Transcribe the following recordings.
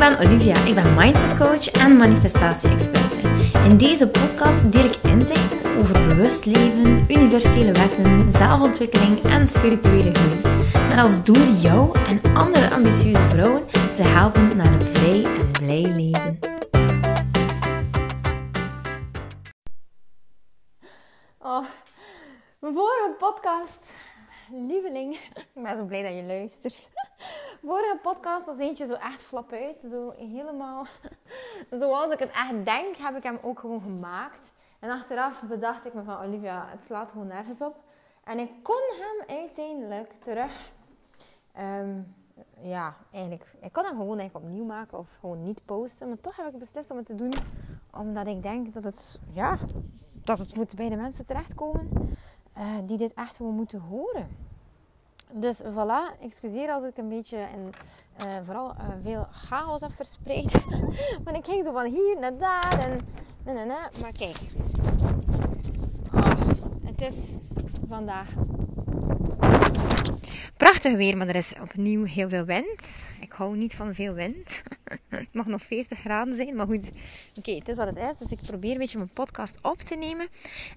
ben Olivia. Ik ben mindset coach en manifestatie-experte. In deze podcast deel ik inzichten over bewust leven, universele wetten, zelfontwikkeling en spirituele groei. Met als doel jou en andere ambitieuze vrouwen te helpen naar een vrij en blij leven. Oh, mijn vorige podcast, lieveling. Ik ben zo blij dat je luistert vorige podcast was eentje zo echt flap uit. Zo helemaal zoals ik het echt denk, heb ik hem ook gewoon gemaakt. En achteraf bedacht ik me van Olivia, het slaat gewoon nergens op. En ik kon hem uiteindelijk terug. Um, ja, eigenlijk. Ik kon hem gewoon eigenlijk opnieuw maken of gewoon niet posten. Maar toch heb ik beslist om het te doen. Omdat ik denk dat het, ja, dat het moet bij de mensen terechtkomen. Uh, die dit echt gewoon moeten horen. Dus voilà, excuseer als ik een beetje en uh, vooral uh, veel chaos heb verspreid. Want ik ging zo van hier naar daar en na, na, na. Maar kijk, oh, het is vandaag prachtig weer, maar er is opnieuw heel veel wind. Ik hou niet van veel wind. het mag nog 40 graden zijn, maar goed. Oké, het is wat het is. Dus ik probeer een beetje mijn podcast op te nemen.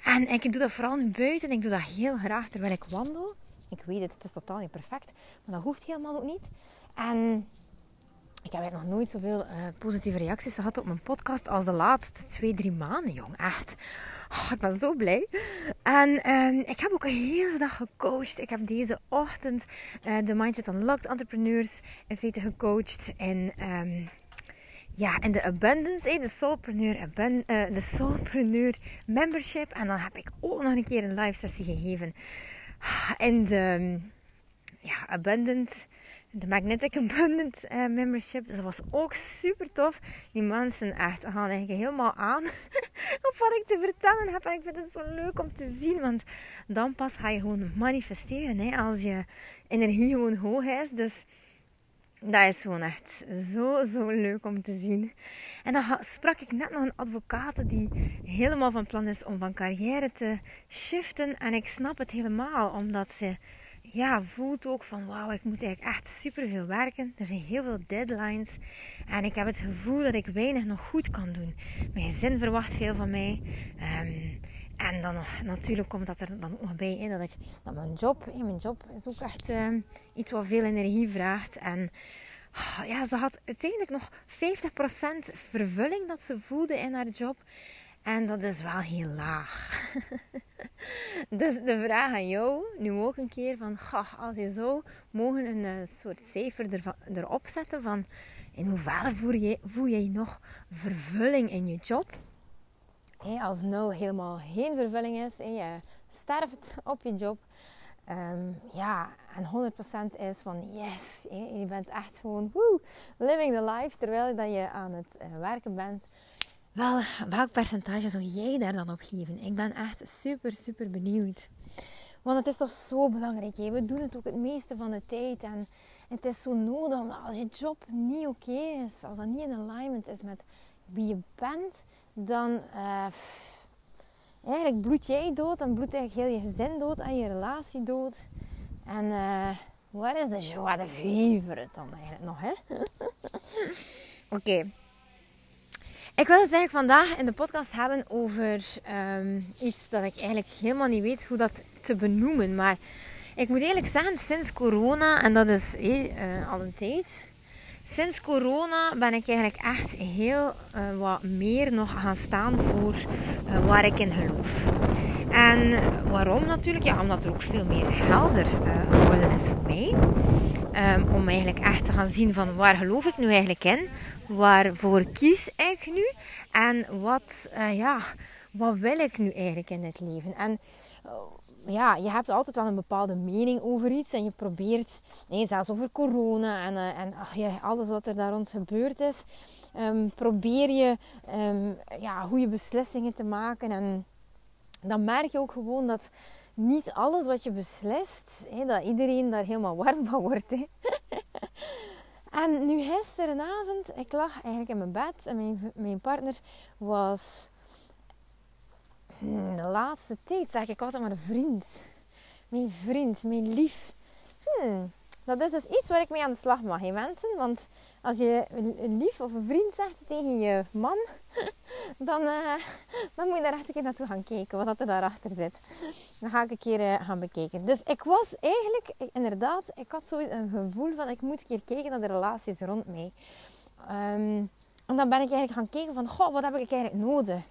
En ik doe dat vooral nu buiten. Ik doe dat heel graag terwijl ik wandel. Ik weet het, het is totaal niet perfect. Maar dat hoeft helemaal ook niet. En ik heb nog nooit zoveel uh, positieve reacties gehad op mijn podcast als de laatste twee, drie maanden, jong. Echt. Oh, ik ben zo blij. En uh, ik heb ook een hele dag gecoacht. Ik heb deze ochtend uh, de Mindset Unlocked entrepreneurs in feite gecoacht. En um, ja, in de Abundance, de Soulpreneur, de Soulpreneur Membership. En dan heb ik ook nog een keer een live sessie gegeven en de ja, Abundant, de Magnetic Abundant uh, membership. Dat was ook super tof. Die mensen echt gaan eigenlijk helemaal aan op wat ik te vertellen heb. En ik vind het zo leuk om te zien. Want dan pas ga je gewoon manifesteren. Hè, als je energie gewoon hoog is. Dus dat is gewoon echt zo, zo leuk om te zien. En dan sprak ik net nog een advocaat die helemaal van plan is om van carrière te shiften. En ik snap het helemaal, omdat ze ja, voelt ook van wauw, ik moet eigenlijk echt superveel werken. Er zijn heel veel deadlines. En ik heb het gevoel dat ik weinig nog goed kan doen. Mijn zin verwacht veel van mij. Um, en dan natuurlijk komt dat er dan ook nog bij in dat ik dat mijn job, mijn job is ook echt uh, iets wat veel energie vraagt. En oh, ja, ze had uiteindelijk nog 50% vervulling dat ze voelde in haar job. En dat is wel heel laag. dus de vraag aan jou, nu ook een keer van, als je zo mogen een uh, soort cijfer erop zetten van in hoeverre voel je, voel je nog vervulling in je job? Als nul helemaal geen vervulling is en je sterft op je job. Um, ja, en 100% is van yes, je bent echt gewoon woo, living the life terwijl dat je aan het uh, werken bent. Wel, welk percentage zou jij daar dan op geven? Ik ben echt super, super benieuwd. Want het is toch zo belangrijk. Hè? We doen het ook het meeste van de tijd. En het is zo nodig, als je job niet oké is, als dat niet in alignment is met wie je bent, dan uh, eigenlijk bloed jij dood en bloedt eigenlijk heel je gezin dood en je relatie dood. En uh, wat is de joie de vivre dan eigenlijk nog, hè? Oké. Ik wil het eigenlijk vandaag in de podcast hebben over um, iets dat ik eigenlijk helemaal niet weet hoe dat te benoemen. Maar ik moet eerlijk zeggen, sinds corona, en dat is uh, al een tijd, Sinds corona ben ik eigenlijk echt heel uh, wat meer nog gaan staan voor uh, waar ik in geloof. En waarom natuurlijk? Ja, omdat er ook veel meer helder uh, geworden is voor mij. Um, om eigenlijk echt te gaan zien van waar geloof ik nu eigenlijk in? Waarvoor kies ik nu? En wat, ja, wat wil ik nu eigenlijk in dit leven? En ja, je hebt altijd wel een bepaalde mening over iets en je probeert, nee, zelfs over corona en, uh, en ja, alles wat er daar rond gebeurd is, um, probeer je um, ja, goede beslissingen te maken. En dan merk je ook gewoon dat niet alles wat je beslist, dat iedereen daar helemaal warm van wordt. En nu gisterenavond, ik lag eigenlijk in mijn bed en mijn, mijn partner was de laatste tijd zeg ik altijd maar een vriend. Mijn vriend, mijn lief. Hmm, dat is dus iets waar ik mee aan de slag mag, hè mensen. Want als je een lief of een vriend zegt tegen je man, dan, uh, dan moet je daar echt een keer naartoe gaan kijken, wat er daarachter zit. Dan ga ik een keer uh, gaan bekijken. Dus ik was eigenlijk, inderdaad, ik had zo een gevoel van, ik moet een keer kijken naar de relaties rond mij. Um, en dan ben ik eigenlijk gaan kijken van, goh, wat heb ik eigenlijk nodig?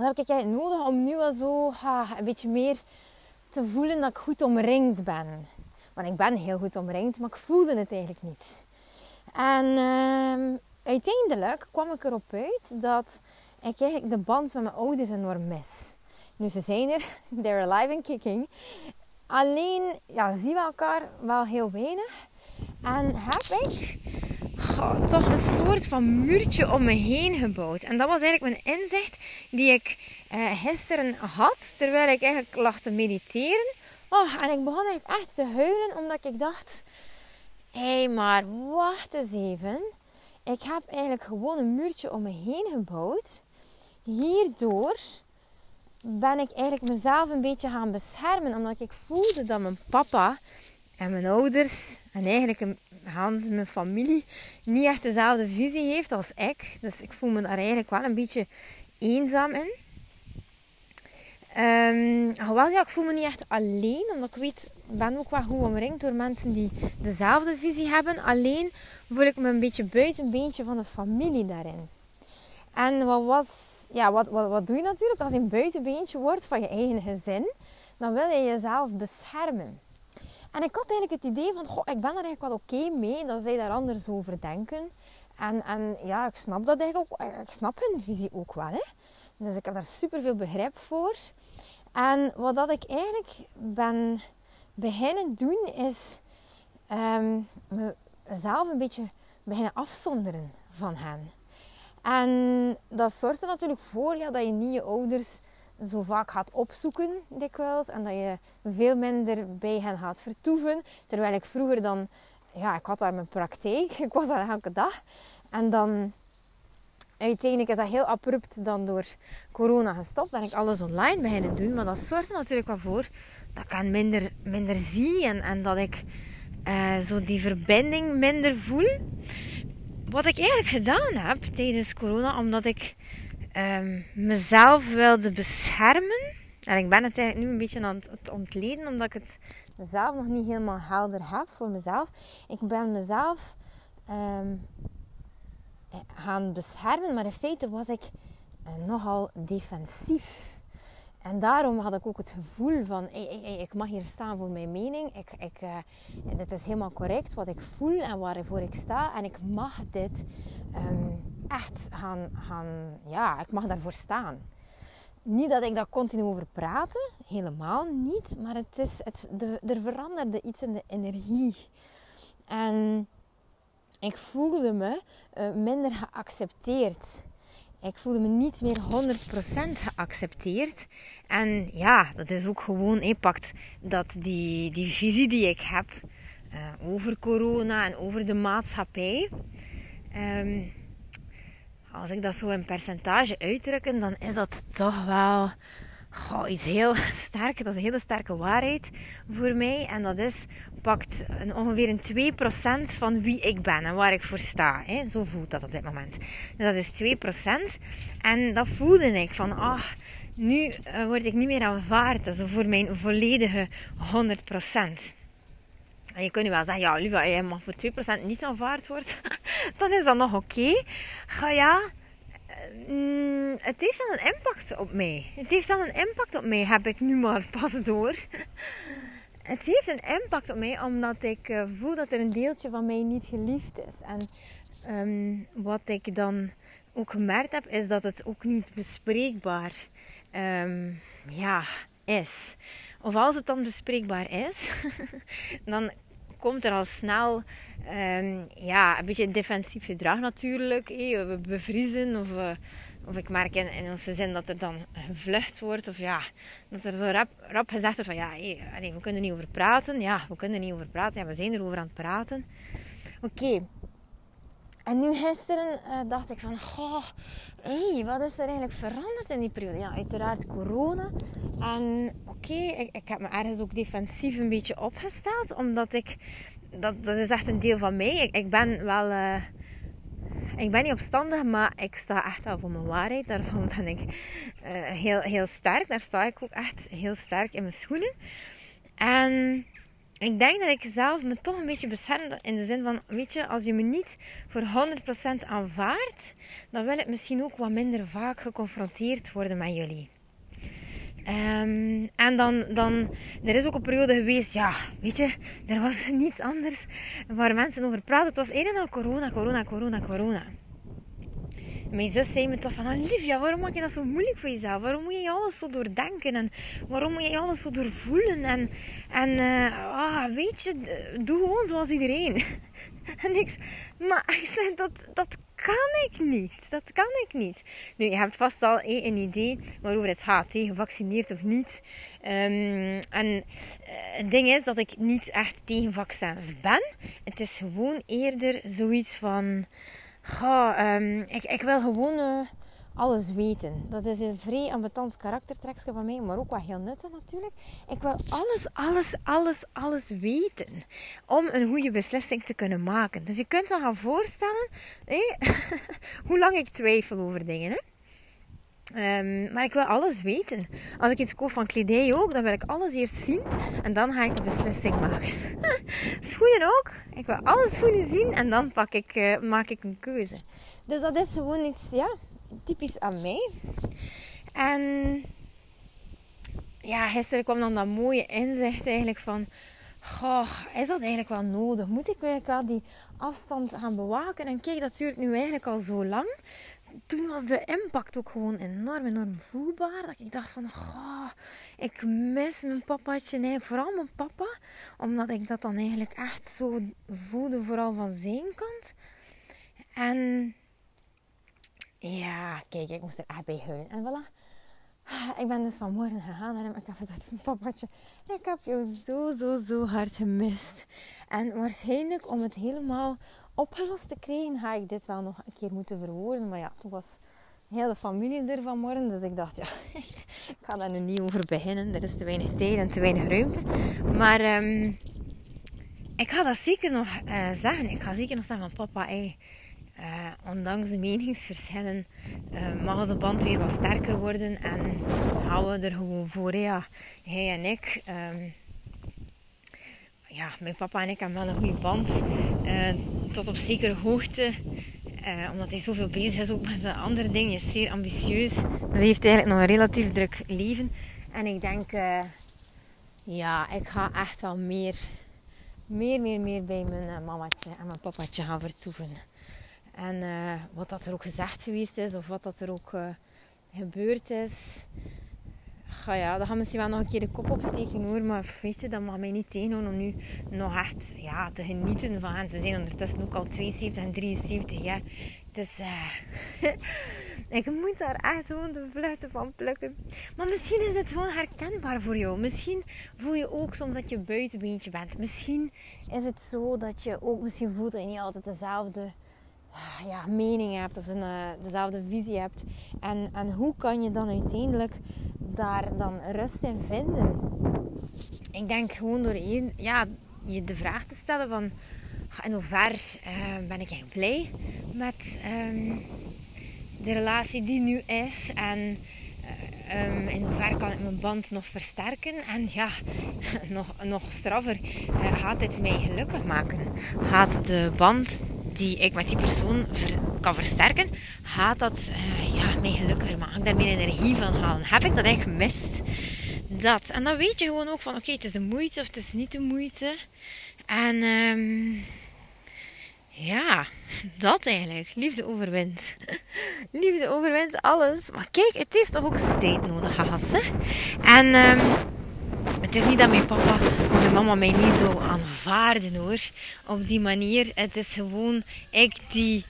Wat heb ik eigenlijk nodig om nu al zo een beetje meer te voelen dat ik goed omringd ben? Want ik ben heel goed omringd, maar ik voelde het eigenlijk niet. En uh, uiteindelijk kwam ik erop uit dat ik eigenlijk de band met mijn ouders enorm mis. Nu, ze zijn er, they're alive and kicking. Alleen ja, zien we elkaar wel heel weinig. En heb ik toch een soort van muurtje om me heen gebouwd. En dat was eigenlijk mijn inzicht die ik uh, gisteren had, terwijl ik eigenlijk lag te mediteren. Oh, en ik begon eigenlijk echt te huilen, omdat ik dacht... Hé, hey, maar wacht eens even. Ik heb eigenlijk gewoon een muurtje om me heen gebouwd. Hierdoor ben ik eigenlijk mezelf een beetje gaan beschermen. Omdat ik voelde dat mijn papa en mijn ouders en eigenlijk Hans, mijn familie, niet echt dezelfde visie heeft als ik. Dus ik voel me daar eigenlijk wel een beetje eenzaam in. Um, hoewel, ja, ik voel me niet echt alleen, omdat ik weet, ik ben ook wel goed omringd door mensen die dezelfde visie hebben. Alleen voel ik me een beetje buitenbeentje van de familie daarin. En wat was, ja, wat, wat, wat doe je natuurlijk als je een buitenbeentje wordt van je eigen gezin? Dan wil je jezelf beschermen. En ik had eigenlijk het idee van, goh, ik ben er eigenlijk wel oké mee dat zij daar anders over denken. En, en ja, ik snap dat eigenlijk ook. Ik snap hun visie ook wel. Hè? Dus ik heb daar super veel begrip voor. En wat dat ik eigenlijk ben beginnen doen, is um, mezelf een beetje beginnen afzonderen van hen. En dat zorgt er natuurlijk voor ja, dat je niet je ouders zo vaak gaat opzoeken dikwijls. En dat je veel minder bij hen gaat vertoeven. Terwijl ik vroeger dan... Ja, ik had daar mijn praktijk. Ik was daar elke dag. En dan... Uiteindelijk is dat heel abrupt dan door corona gestopt. Ben ik alles online beginnen doen. Maar dat zorgt er natuurlijk wel voor dat ik minder, minder zie. En, en dat ik uh, zo die verbinding minder voel. Wat ik eigenlijk gedaan heb tijdens corona. Omdat ik um, mezelf wilde beschermen. En ik ben het eigenlijk nu een beetje aan het ontleden, omdat ik het mezelf nog niet helemaal helder heb voor mezelf. Ik ben mezelf um, gaan beschermen, maar in feite was ik uh, nogal defensief. En daarom had ik ook het gevoel van, ik mag hier staan voor mijn mening. Ik, ik, uh, dit is helemaal correct wat ik voel en waarvoor ik sta. En ik mag dit um, echt gaan, gaan, ja, ik mag daarvoor staan. Niet dat ik daar continu over praten, helemaal niet. Maar het is, het, de, er veranderde iets in de energie. En ik voelde me uh, minder geaccepteerd. Ik voelde me niet meer 100% geaccepteerd. En ja, dat is ook gewoon impact dat die, die visie die ik heb uh, over corona en over de maatschappij. Um, als ik dat zo in percentage uitdrukken, dan is dat toch wel iets heel sterk. Dat is een hele sterke waarheid voor mij. En dat is, pakt ongeveer een 2% van wie ik ben en waar ik voor sta. Hè. Zo voelt dat op dit moment. Dus dat is 2%. En dat voelde ik van, ah, nu uh, word ik niet meer aanvaard. Dat voor mijn volledige 100%. En je kunt nu wel zeggen, ja, Liva, je mag voor 2% niet aanvaard worden. dan is dat nog oké. Okay. Ja, mm, het heeft wel een impact op mij. Het heeft wel een impact op mij, heb ik nu maar pas door. het heeft een impact op mij omdat ik uh, voel dat er een deeltje van mij niet geliefd is. En um, wat ik dan ook gemerkt heb, is dat het ook niet bespreekbaar um, ja, is. Of als het dan bespreekbaar is, dan komt er al snel um, ja, een beetje defensief gedrag natuurlijk. We bevriezen of, of ik merk in, in onze zin dat er dan gevlucht wordt. Of ja, dat er zo rap, rap gezegd wordt van ja, we kunnen niet over praten. Ja, we kunnen niet over praten. Ja, we zijn erover aan het praten. Oké, en nu gisteren uh, dacht ik van, goh, hey, wat is er eigenlijk veranderd in die periode? Ja, uiteraard corona. En oké, ik, ik, heb me ergens ook defensief een beetje opgesteld, omdat ik dat, dat is echt een deel van mij. Ik, ben wel... Uh, ik ben niet opstandig, maar ik sta echt wel voor mijn waarheid. Daarvan ben ik uh, heel, heel sterk. Daar sta ik ook echt heel sterk in mijn schoenen. En ik denk dat ik zelf me toch een beetje bescherm in de zin van, weet je, als je me niet voor 100% aanvaardt, dan wil ik misschien ook wat minder vaak geconfronteerd worden met jullie. Um, en dan, dan, er is ook een periode geweest, ja, weet je, er was niets anders waar mensen over praten. Het was een en al corona, corona, corona, corona. Mijn zus zei me toch van, Olivia, waarom maak je dat zo moeilijk voor jezelf? Waarom moet je alles zo doordenken? En waarom moet je alles zo doorvoelen? En, en uh, ah, weet je, doe gewoon zoals iedereen. en ik, maar ik zei, dat, dat kan ik niet. Dat kan ik niet. Nu, je hebt vast al een idee waarover het gaat. Gevaccineerd of niet. Um, en uh, het ding is dat ik niet echt tegen vaccins ben. Het is gewoon eerder zoiets van... Goh, um, ik, ik wil gewoon... Uh, alles weten. Dat is een vrij ambetant karaktertrekje van mij, maar ook wel heel nuttig natuurlijk. Ik wil alles, alles, alles, alles weten om een goede beslissing te kunnen maken. Dus je kunt wel gaan voorstellen hoe lang ik twijfel over dingen. Hè? Um, maar ik wil alles weten. Als ik iets koop van kledij ook, dan wil ik alles eerst zien en dan ga ik een beslissing maken. Schoenen ook. Ik wil alles schoenen zien en dan pak ik, uh, maak ik een keuze. Dus dat is gewoon iets, ja, typisch aan mij. En ja, gisteren kwam dan dat mooie inzicht eigenlijk van... Goh, is dat eigenlijk wel nodig? Moet ik eigenlijk wel die afstand gaan bewaken? En kijk, dat duurt nu eigenlijk al zo lang. Toen was de impact ook gewoon enorm, enorm voelbaar. Dat ik dacht van, goh, ik mis mijn papaatje. eigenlijk vooral mijn papa. Omdat ik dat dan eigenlijk echt zo voelde, vooral van zijn kant. En ja, kijk, ik moest er echt bij huilen. En voilà. Ik ben dus vanmorgen gegaan en ik heb gezegd, papatje, ik heb jou zo, zo, zo hard gemist. En waarschijnlijk om het helemaal opgelost te krijgen, ga ik dit wel nog een keer moeten verwoorden. Maar ja, toen was de familie er vanmorgen. Dus ik dacht, ja, ik ga daar nu niet over beginnen. Er is te weinig tijd en te weinig ruimte. Maar um, ik ga dat zeker nog uh, zeggen. Ik ga zeker nog zeggen van papa, hey, uh, ondanks de meningsverschillen uh, mag onze band weer wat sterker worden en gaan we er gewoon voor. Ja, hij en ik. Um, ja, mijn papa en ik hebben wel een goede band. Uh, tot op zekere hoogte. omdat hij zoveel bezig is ook met de andere dingen. Hij is zeer ambitieus. Dus hij heeft eigenlijk nog een relatief druk leven. En ik denk, ja, ik ga echt wel meer, meer, meer, meer bij mijn mamatje en mijn papatje gaan vertoeven. En wat dat er ook gezegd geweest is, of wat dat er ook gebeurd is. Ga ja, dat gaat misschien wel nog een keer de kop opsteken hoor. Maar weet je, dat mag mij niet tegenhouden om nu nog echt ja, te genieten van hen. Ze zijn ondertussen ook al 72 en 73 jaar. Dus uh, ik moet daar echt gewoon de vluchten van plukken. Maar misschien is het gewoon herkenbaar voor jou. Misschien voel je ook soms dat je buitenbeentje bent. Misschien is het zo dat je ook misschien voelt dat je niet altijd dezelfde ja, mening hebt of een, uh, dezelfde visie hebt. En, en hoe kan je dan uiteindelijk daar dan rust in vinden? Ik denk gewoon door één, ja, je de vraag te stellen van in hoeverre uh, ben ik echt blij met um, de relatie die nu is en um, in hoeverre kan ik mijn band nog versterken en ja, nog, nog straffer, gaat dit mij gelukkig maken? Gaat de band die ik met die persoon kan versterken, gaat dat uh, ja, mij gelukkiger maken. Ik daar meer energie van halen. Heb ik dat eigenlijk gemist? Dat. En dan weet je gewoon ook van oké, het is de moeite of het is niet de moeite. En um, ja, dat eigenlijk. Liefde overwint. Liefde overwint alles. Maar kijk, het heeft toch ook zijn tijd nodig gehad. Hè? En um, het is niet dat mijn papa of mijn mama mij niet zo aanvaarden hoor. Op die manier. Het is gewoon ik die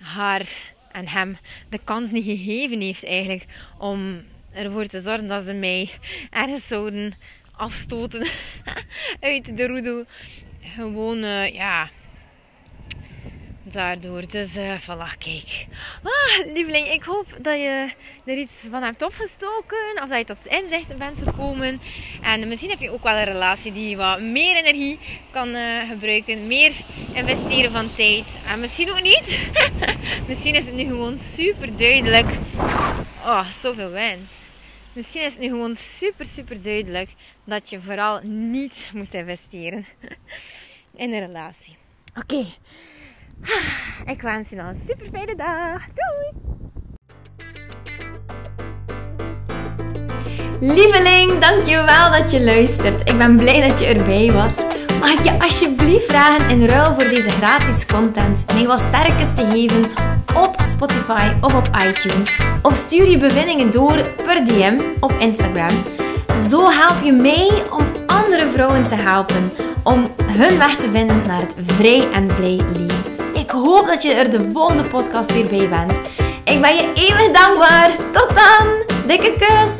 haar en hem de kans niet gegeven heeft eigenlijk om ervoor te zorgen dat ze mij ergens zouden afstoten uit de roedel. Gewoon, uh, ja, daardoor. Dus uh, voilà, kijk. Ah, lieveling, ik hoop dat je er iets van hebt opgestoken. Of dat je tot inzichten bent gekomen. En misschien heb je ook wel een relatie die wat meer energie kan uh, gebruiken. Meer investeren van tijd. En misschien ook niet. misschien is het nu gewoon super duidelijk. Oh, zoveel wind. Misschien is het nu gewoon super, super duidelijk dat je vooral niet moet investeren in een relatie. Oké. Ik wens je nog een super fijne dag. Doei! Lieveling, dankjewel dat je luistert. Ik ben blij dat je erbij was. Mag ik je alsjeblieft vragen in ruil voor deze gratis content mij wat sterkes te geven op Spotify of op iTunes? Of stuur je bevindingen door per DM op Instagram. Zo help je mij om andere vrouwen te helpen om hun weg te vinden naar het vrij en blij leven. Ik hoop dat je er de volgende podcast weer bij bent. Ik ben je eeuwig dankbaar. Tot dan. Dikke kus.